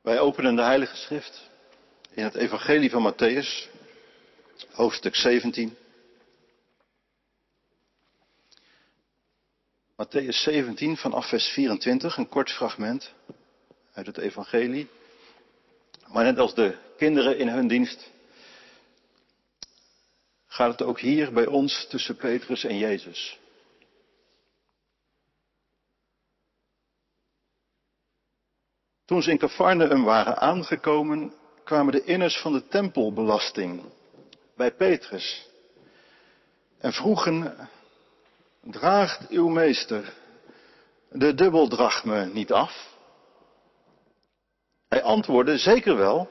Wij openen de Heilige Schrift in het Evangelie van Matthäus, hoofdstuk 17. Matthäus 17 vanaf vers 24, een kort fragment uit het Evangelie. Maar net als de kinderen in hun dienst gaat het ook hier bij ons tussen Petrus en Jezus. Toen ze in Cafarnaum waren aangekomen, kwamen de inners van de tempelbelasting bij Petrus en vroegen, draagt uw meester de dubbeldrachme niet af? Hij antwoordde, zeker wel.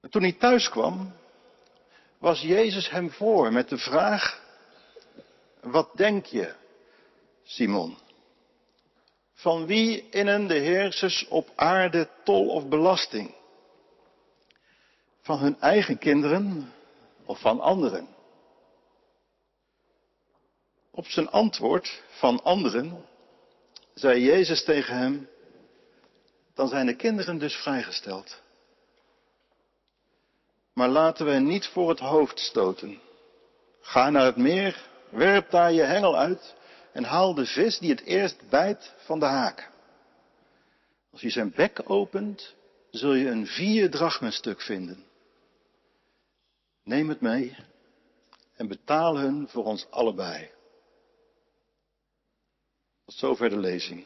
En toen hij thuis kwam, was Jezus hem voor met de vraag, wat denk je, Simon? Van wie innen de heersers op aarde tol of belasting? Van hun eigen kinderen of van anderen? Op zijn antwoord van anderen zei Jezus tegen hem, dan zijn de kinderen dus vrijgesteld. Maar laten we niet voor het hoofd stoten. Ga naar het meer, werp daar je hengel uit en haal de vis die het eerst bijt van de haak. Als je zijn bek opent, zul je een vier drachmenstuk vinden. Neem het mee en betaal hun voor ons allebei. Tot zover de lezing.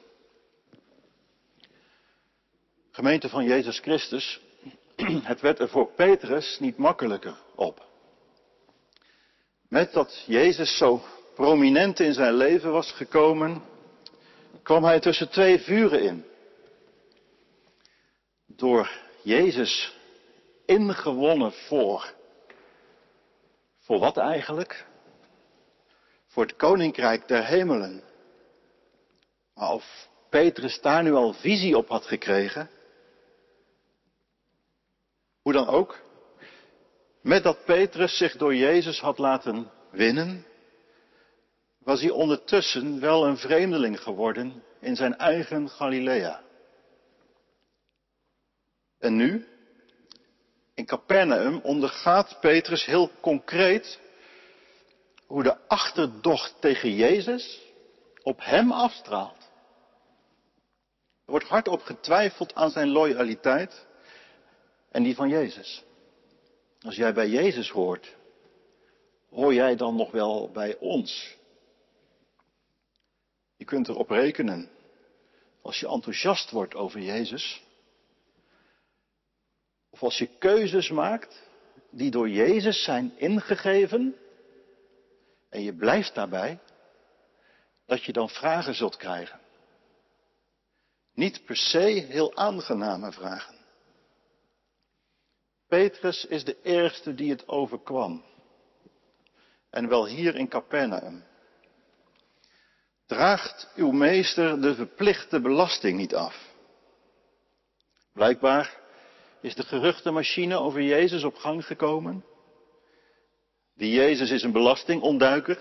Gemeente van Jezus Christus, het werd er voor Petrus niet makkelijker op. Met dat Jezus zo prominent in zijn leven was gekomen, kwam hij tussen twee vuren in. Door Jezus ingewonnen voor. Voor wat eigenlijk? Voor het koninkrijk der hemelen. Maar of Petrus daar nu al visie op had gekregen, hoe dan ook, met dat Petrus zich door Jezus had laten winnen, was hij ondertussen wel een vreemdeling geworden in zijn eigen Galilea. En nu, in Capernaum, ondergaat Petrus heel concreet hoe de achterdocht tegen Jezus op hem afstraalt. Er wordt hardop getwijfeld aan zijn loyaliteit en die van Jezus. Als jij bij Jezus hoort, hoor jij dan nog wel bij ons? Kunt erop rekenen, als je enthousiast wordt over Jezus, of als je keuzes maakt die door Jezus zijn ingegeven, en je blijft daarbij, dat je dan vragen zult krijgen. Niet per se heel aangename vragen. Petrus is de eerste die het overkwam. En wel hier in Capernaum. Draagt uw meester de verplichte belasting niet af? Blijkbaar is de geruchtenmachine over Jezus op gang gekomen. Die Jezus is een belastingontduiker.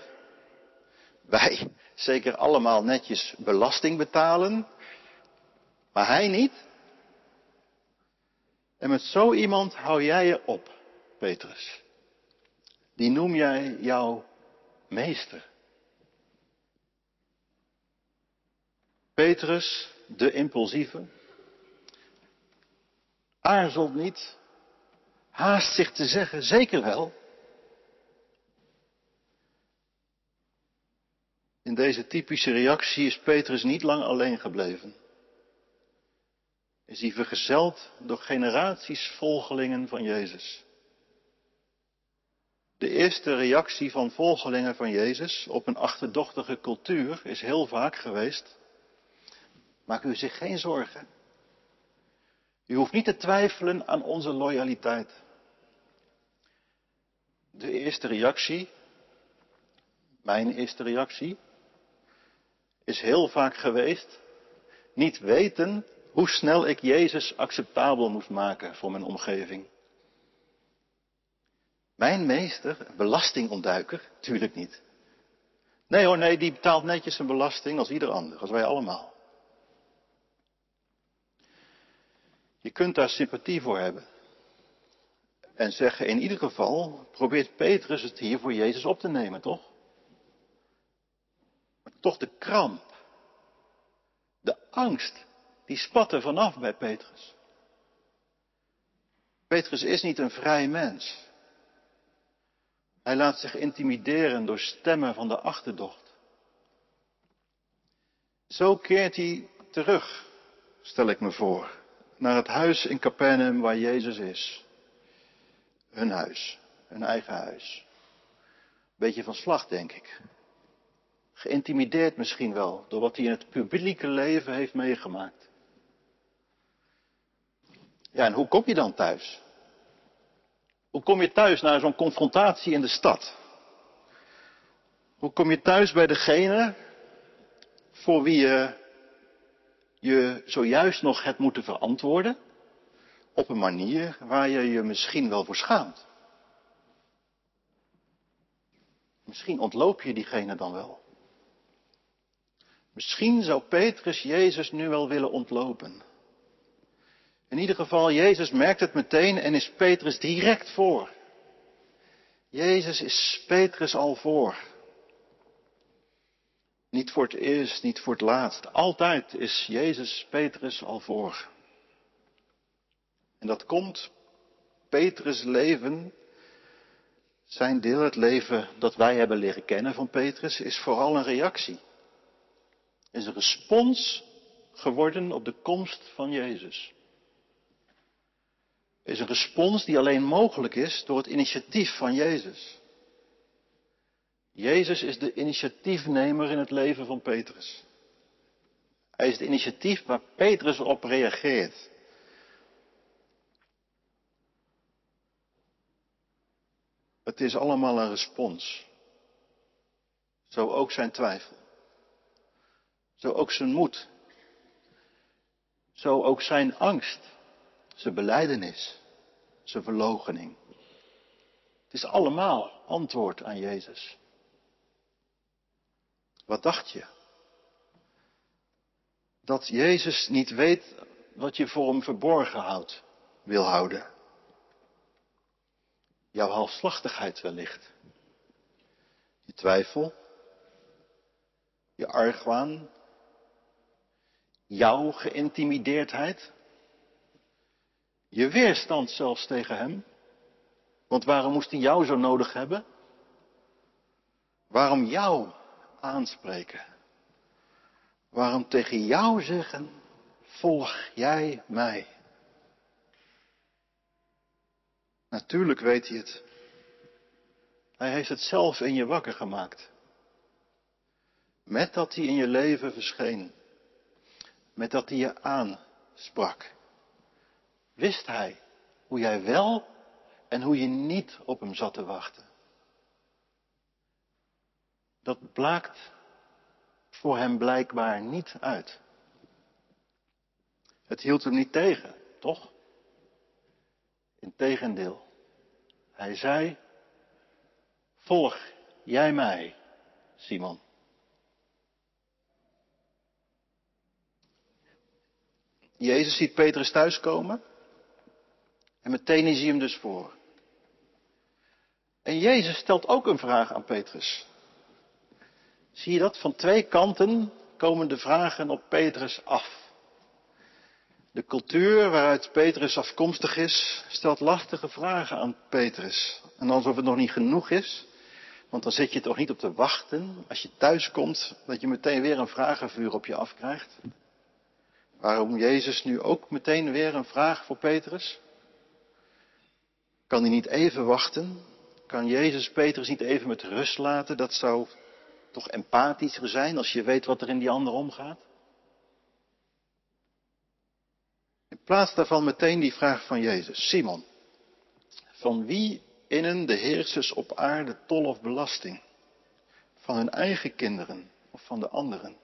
Wij zeker allemaal netjes belasting betalen, maar hij niet. En met zo iemand hou jij je op, Petrus. Die noem jij jouw meester. Petrus, de impulsieve, aarzelt niet, haast zich te zeggen, zeker wel. In deze typische reactie is Petrus niet lang alleen gebleven is hij vergezeld door generaties volgelingen van Jezus. De eerste reactie van volgelingen van Jezus op een achterdochtige cultuur is heel vaak geweest, maak u zich geen zorgen. U hoeft niet te twijfelen aan onze loyaliteit. De eerste reactie, mijn eerste reactie, is heel vaak geweest, niet weten hoe snel ik Jezus acceptabel moest maken voor mijn omgeving. Mijn meester, belastingontduiker? Tuurlijk niet. Nee hoor, nee, die betaalt netjes een belasting als ieder ander, als wij allemaal. Je kunt daar sympathie voor hebben. En zeggen, in ieder geval probeert Petrus het hier voor Jezus op te nemen, toch? Maar toch de kramp, de angst, die spat er vanaf bij Petrus. Petrus is niet een vrij mens. Hij laat zich intimideren door stemmen van de achterdocht. Zo keert hij terug, stel ik me voor, naar het huis in Capernaum waar Jezus is. Hun huis, hun eigen huis. Beetje van slag, denk ik. Geïntimideerd misschien wel door wat hij in het publieke leven heeft meegemaakt. Ja, en hoe kom je dan thuis? Hoe kom je thuis na zo'n confrontatie in de stad? Hoe kom je thuis bij degene voor wie je je zojuist nog hebt moeten verantwoorden? Op een manier waar je je misschien wel voor schaamt. Misschien ontloop je diegene dan wel. Misschien zou Petrus Jezus nu wel willen ontlopen. In ieder geval, Jezus merkt het meteen en is Petrus direct voor. Jezus is Petrus al voor. Niet voor het eerst, niet voor het laatst. Altijd is Jezus Petrus al voor. En dat komt, Petrus' leven, zijn deel, het leven dat wij hebben leren kennen van Petrus, is vooral een reactie. Is een respons geworden op de komst van Jezus. Is een respons die alleen mogelijk is door het initiatief van Jezus. Jezus is de initiatiefnemer in het leven van Petrus. Hij is de initiatief waar Petrus op reageert. Het is allemaal een respons. Zo ook zijn twijfel. Zo ook zijn moed. Zo ook zijn angst. Zijn beleidenis. Zijn verloochening. Het is allemaal antwoord aan Jezus. Wat dacht je? Dat Jezus niet weet wat je voor hem verborgen houdt, wil houden. Jouw halfslachtigheid wellicht. Je twijfel. Je argwaan. Jouw geïntimideerdheid. Je weerstand zelfs tegen hem. Want waarom moest hij jou zo nodig hebben? Waarom jou aanspreken? Waarom tegen jou zeggen, volg jij mij? Natuurlijk weet hij het. Hij heeft het zelf in je wakker gemaakt. Met dat hij in je leven verscheen. Met dat hij je aansprak. Wist hij hoe jij wel en hoe je niet op hem zat te wachten. Dat blaakt voor hem blijkbaar niet uit. Het hield hem niet tegen, toch? Integendeel. Hij zei, volg jij mij, Simon. Jezus ziet Petrus thuiskomen en meteen is hij hem dus voor. En Jezus stelt ook een vraag aan Petrus. Zie je dat? Van twee kanten komen de vragen op Petrus af. De cultuur waaruit Petrus afkomstig is, stelt lastige vragen aan Petrus. En alsof het nog niet genoeg is, want dan zit je toch niet op te wachten als je thuis komt, dat je meteen weer een vragenvuur op je afkrijgt. Waarom Jezus nu ook meteen weer een vraag voor Petrus? Kan hij niet even wachten? Kan Jezus Petrus niet even met rust laten? Dat zou toch empathischer zijn als je weet wat er in die ander omgaat? In plaats daarvan meteen die vraag van Jezus. Simon, van wie innen de heersers op aarde tol of belasting? Van hun eigen kinderen of van de anderen?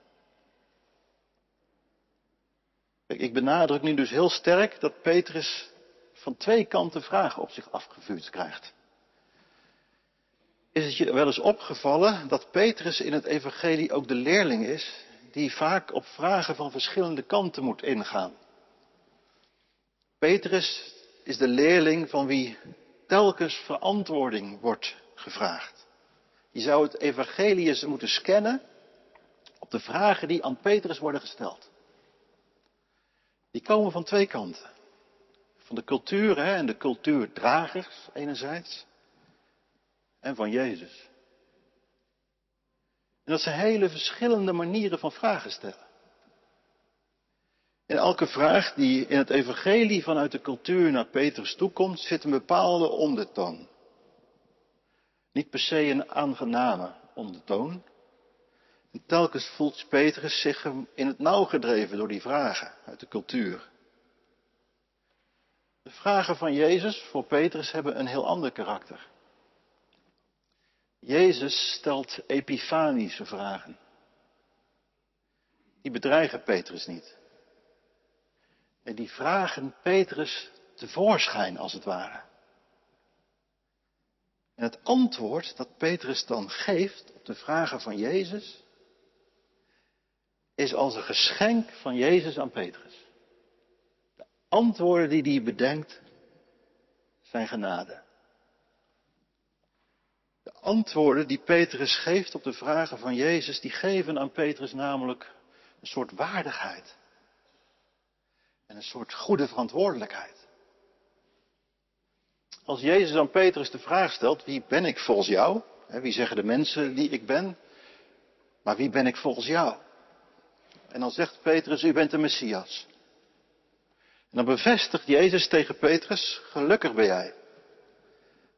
ik benadruk nu dus heel sterk dat Petrus van twee kanten vragen op zich afgevuurd krijgt. Is het je wel eens opgevallen dat Petrus in het evangelie ook de leerling is die vaak op vragen van verschillende kanten moet ingaan? Petrus is de leerling van wie telkens verantwoording wordt gevraagd. Je zou het evangelie eens moeten scannen op de vragen die aan Petrus worden gesteld. Die komen van twee kanten. Van de cultuur hè, en de cultuurdragers enerzijds. En van Jezus. En dat zijn hele verschillende manieren van vragen stellen. In elke vraag die in het evangelie vanuit de cultuur naar Petrus toekomt, zit een bepaalde ondertoon. Niet per se een aangename ondertoon. En telkens voelt Petrus zich in het nauw gedreven door die vragen uit de cultuur. De vragen van Jezus voor Petrus hebben een heel ander karakter. Jezus stelt epifanische vragen. Die bedreigen Petrus niet. En die vragen Petrus tevoorschijn, als het ware. En het antwoord dat Petrus dan geeft op de vragen van Jezus, is als een geschenk van Jezus aan Petrus. De antwoorden die hij bedenkt, zijn genade. De antwoorden die Petrus geeft op de vragen van Jezus, die geven aan Petrus namelijk een soort waardigheid. En een soort goede verantwoordelijkheid. Als Jezus aan Petrus de vraag stelt, wie ben ik volgens jou? Wie zeggen de mensen die ik ben? Maar wie ben ik volgens jou? En dan zegt Petrus, u bent de Messias. En dan bevestigt Jezus tegen Petrus, gelukkig ben jij.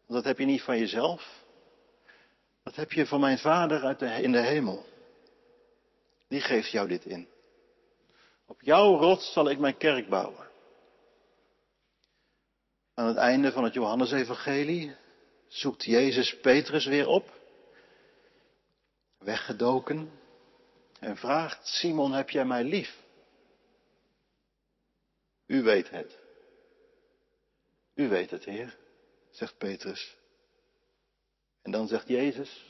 Want dat heb je niet van jezelf. Dat heb je van mijn Vader uit in de hemel. Die geeft jou dit in. Op jouw rots zal ik mijn kerk bouwen. Aan het einde van het Johannesevangelie zoekt Jezus Petrus weer op, weggedoken, en vraagt, Simon, heb jij mij lief? U weet het. U weet het, Heer, zegt Petrus. En dan zegt Jezus,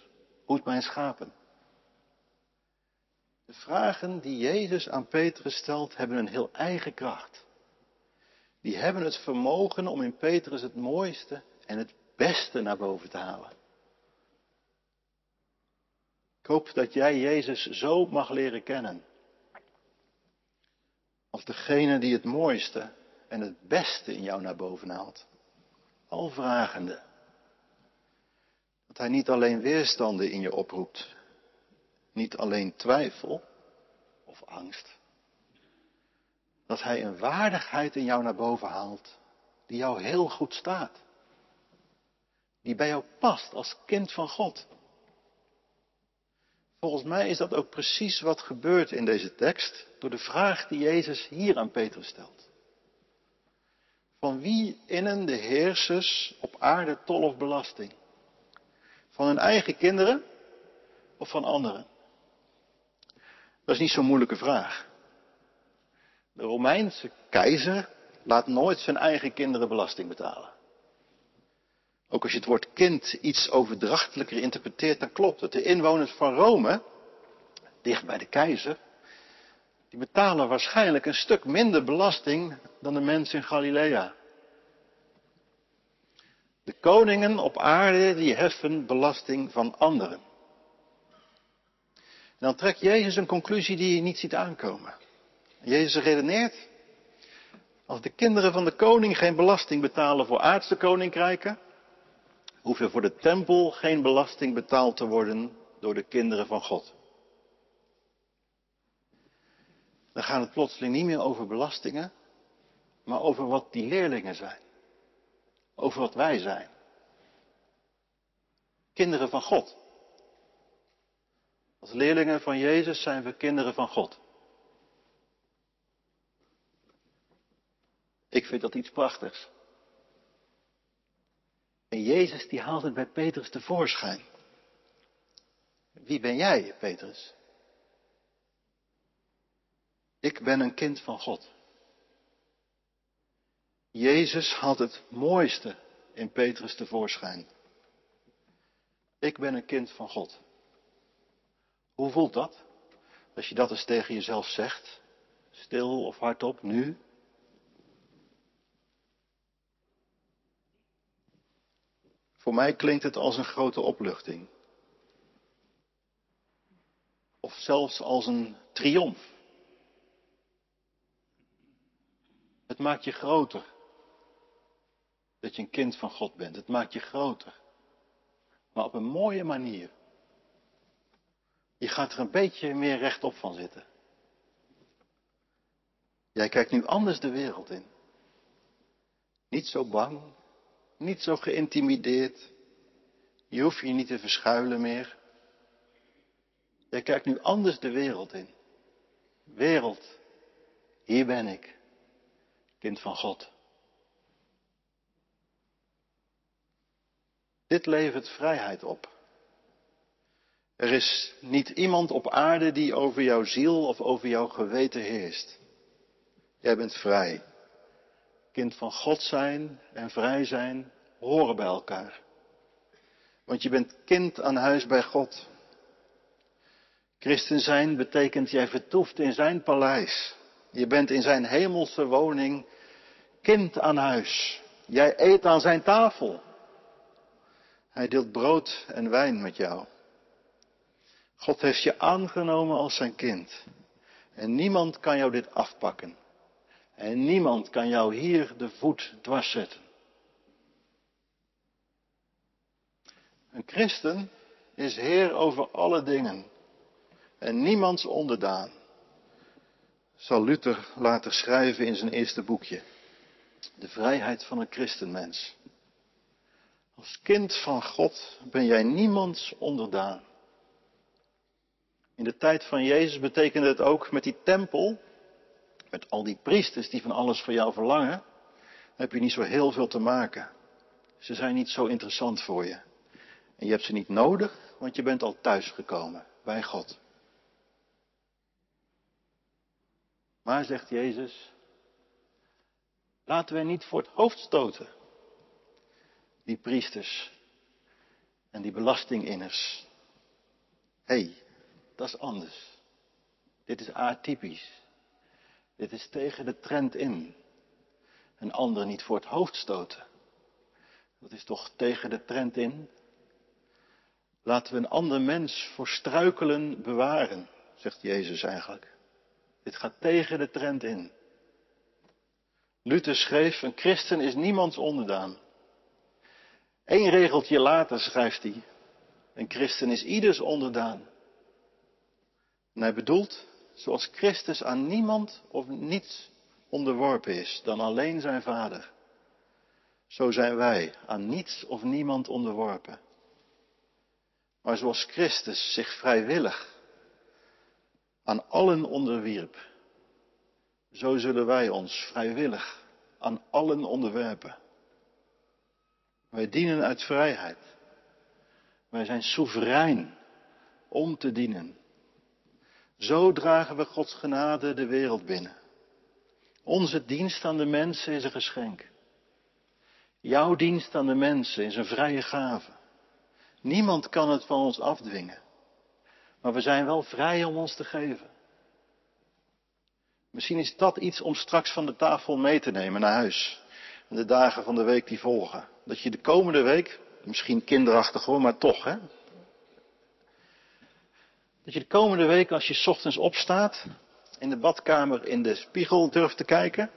hoed mijn schapen. De vragen die Jezus aan Petrus stelt, hebben een heel eigen kracht. Die hebben het vermogen om in Petrus het mooiste en het beste naar boven te halen. Ik hoop dat jij Jezus zo mag leren kennen. Als degene die het mooiste en het beste in jou naar boven haalt. Al vragende. Dat hij niet alleen weerstanden in je oproept, niet alleen twijfel of angst. Dat Hij een waardigheid in jou naar boven haalt, die jou heel goed staat. Die bij jou past als kind van God. Volgens mij is dat ook precies wat gebeurt in deze tekst door de vraag die Jezus hier aan Petrus stelt. Van wie innen de heersers op aarde tol of belasting? Van hun eigen kinderen of van anderen? Dat is niet zo'n moeilijke vraag. De Romeinse keizer laat nooit zijn eigen kinderen belasting betalen. Ook als je het woord kind iets overdrachtelijker interpreteert, dan klopt het. De inwoners van Rome, dicht bij de keizer, die betalen waarschijnlijk een stuk minder belasting dan de mensen in Galilea. De koningen op aarde die heffen belasting van anderen. En dan trekt Jezus een conclusie die je niet ziet aankomen. Jezus redeneert, als de kinderen van de koning geen belasting betalen voor aardse koninkrijken, hoeft er voor de tempel geen belasting betaald te worden door de kinderen van God. Dan gaat het plotseling niet meer over belastingen, maar over wat die leerlingen zijn. Over wat wij zijn. Kinderen van God. Als leerlingen van Jezus zijn we kinderen van God. Ik vind dat iets prachtigs. En Jezus die haalt het bij Petrus tevoorschijn. Wie ben jij, Petrus? Ik ben een kind van God. Jezus had het mooiste in Petrus tevoorschijn. Ik ben een kind van God. Hoe voelt dat? Als je dat eens tegen jezelf zegt, stil of hardop, nu. Voor mij klinkt het als een grote opluchting. Of zelfs als een triomf. Het maakt je groter dat je een kind van God bent. Het maakt je groter. Maar op een mooie manier. Je gaat er een beetje meer rechtop van zitten. Jij kijkt nu anders de wereld in. Niet zo bang, niet zo geïntimideerd. Je hoeft je niet te verschuilen meer. Jij kijkt nu anders de wereld in. Wereld, hier ben ik, kind van God. Dit levert vrijheid op. Er is niet iemand op aarde die over jouw ziel of over jouw geweten heerst. Jij bent vrij. Kind van God zijn en vrij zijn horen bij elkaar. Want je bent kind aan huis bij God. Christen zijn betekent jij vertoeft in zijn paleis. Je bent in zijn hemelse woning kind aan huis. Jij eet aan zijn tafel. Hij deelt brood en wijn met jou. God heeft je aangenomen als zijn kind. En niemand kan jou dit afpakken. En niemand kan jou hier de voet dwars zetten. Een christen is heer over alle dingen en niemands onderdaan, zal Luther later schrijven in zijn eerste boekje. De vrijheid van een christenmens. Als kind van God ben jij niemands onderdaan. In de tijd van Jezus betekende het ook met die tempel, met al die priesters die van alles voor jou verlangen, heb je niet zo heel veel te maken. Ze zijn niet zo interessant voor je. En je hebt ze niet nodig, want je bent al thuisgekomen bij God. Maar, zegt Jezus, laten we niet voor het hoofd stoten. Die priesters en die belastinginners. Hé, hey, dat is anders. Dit is atypisch. Dit is tegen de trend in. Een ander niet voor het hoofd stoten. Dat is toch tegen de trend in? Laten we een ander mens voor struikelen bewaren, zegt Jezus eigenlijk. Dit gaat tegen de trend in. Luther schreef, een christen is niemands onderdaan. Eén regeltje later schrijft hij, een christen is ieders onderdaan. En hij bedoelt, zoals Christus aan niemand of niets onderworpen is dan alleen zijn Vader, zo zijn wij aan niets of niemand onderworpen. Maar zoals Christus zich vrijwillig aan allen onderwierp, zo zullen wij ons vrijwillig aan allen onderwerpen. Wij dienen uit vrijheid. Wij zijn soeverein om te dienen. Zo dragen we Gods genade de wereld binnen. Onze dienst aan de mensen is een geschenk. Jouw dienst aan de mensen is een vrije gave. Niemand kan het van ons afdwingen. Maar we zijn wel vrij om ons te geven. Misschien is dat iets om straks van de tafel mee te nemen naar huis. In de dagen van de week die volgen. Dat je de komende week, misschien kinderachtig hoor, maar toch hè. Dat je de komende week als je ochtends opstaat, in de badkamer in de spiegel durft te kijken.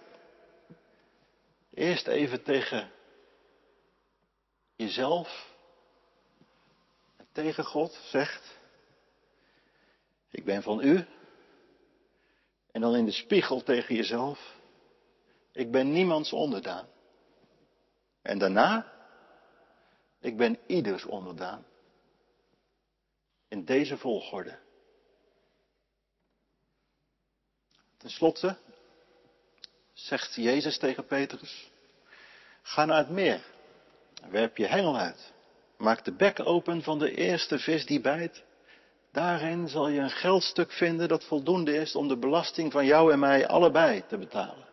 Eerst even tegen jezelf en tegen God zegt. Ik ben van u. En dan in de spiegel tegen jezelf. Ik ben niemands onderdaan. En daarna. Ik ben ieders onderdaan. In deze volgorde. Ten slotte zegt Jezus tegen Petrus: Ga naar het meer. Werp je hengel uit. Maak de bek open van de eerste vis die bijt. Daarin zal je een geldstuk vinden dat voldoende is om de belasting van jou en mij allebei te betalen.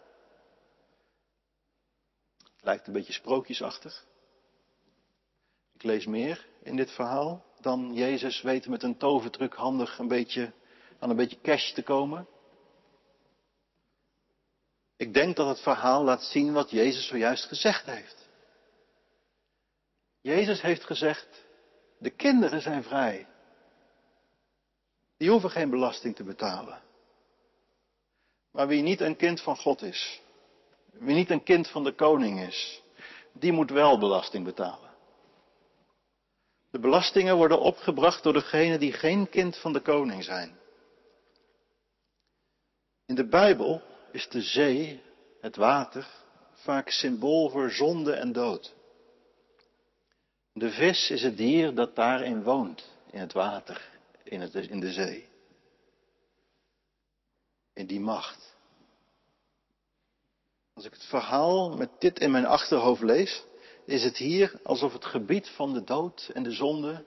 Lijkt een beetje sprookjesachtig. Ik lees meer in dit verhaal dan Jezus weet met een toverdruk handig een beetje aan een beetje cash te komen. Ik denk dat het verhaal laat zien wat Jezus zojuist gezegd heeft. Jezus heeft gezegd, de kinderen zijn vrij. Die hoeven geen belasting te betalen. Maar wie niet een kind van God is, wie niet een kind van de koning is, die moet wel belasting betalen. De belastingen worden opgebracht door degenen die geen kind van de koning zijn. In de Bijbel is de zee, het water, vaak symbool voor zonde en dood. De vis is het dier dat daarin woont, in het water, in, het, in de zee. In die macht. Als ik het verhaal met dit in mijn achterhoofd lees, is het hier alsof het gebied van de dood en de zonde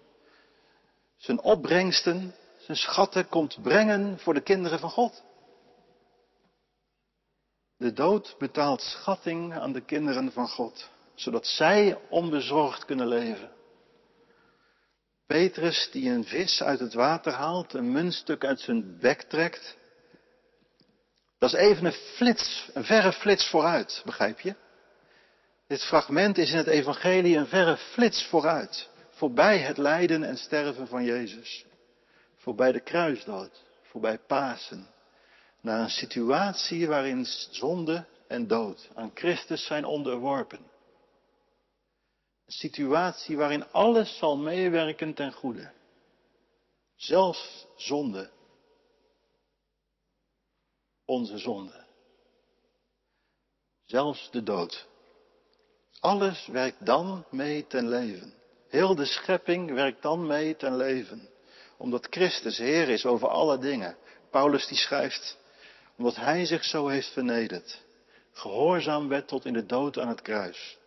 zijn opbrengsten, zijn schatten komt brengen voor de kinderen van God. De dood betaalt schatting aan de kinderen van God, zodat zij onbezorgd kunnen leven. Petrus die een vis uit het water haalt, een muntstuk uit zijn bek trekt. Dat is even een flits, een verre flits vooruit, begrijp je? Dit fragment is in het evangelie een verre flits vooruit. Voorbij het lijden en sterven van Jezus. Voorbij de kruisdood. Voorbij Pasen naar een situatie waarin zonde en dood aan Christus zijn onderworpen. Een situatie waarin alles zal meewerken ten goede. Zelfs zonde. Onze zonde. Zelfs de dood. Alles werkt dan mee ten leven. Heel de schepping werkt dan mee ten leven. Omdat Christus Heer is over alle dingen. Paulus die schrijft, omdat hij zich zo heeft vernederd. Gehoorzaam werd tot in de dood aan het kruis.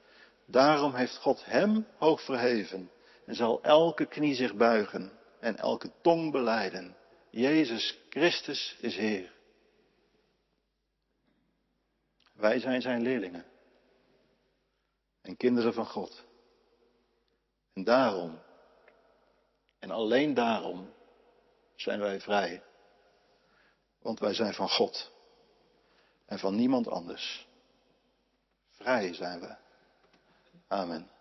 Daarom heeft God hem hoog verheven en zal elke knie zich buigen en elke tong beleiden. Jezus Christus is Heer. Wij zijn zijn leerlingen en kinderen van God. En daarom, en alleen daarom, zijn wij vrij. Want wij zijn van God en van niemand anders. Vrij zijn we. Amen.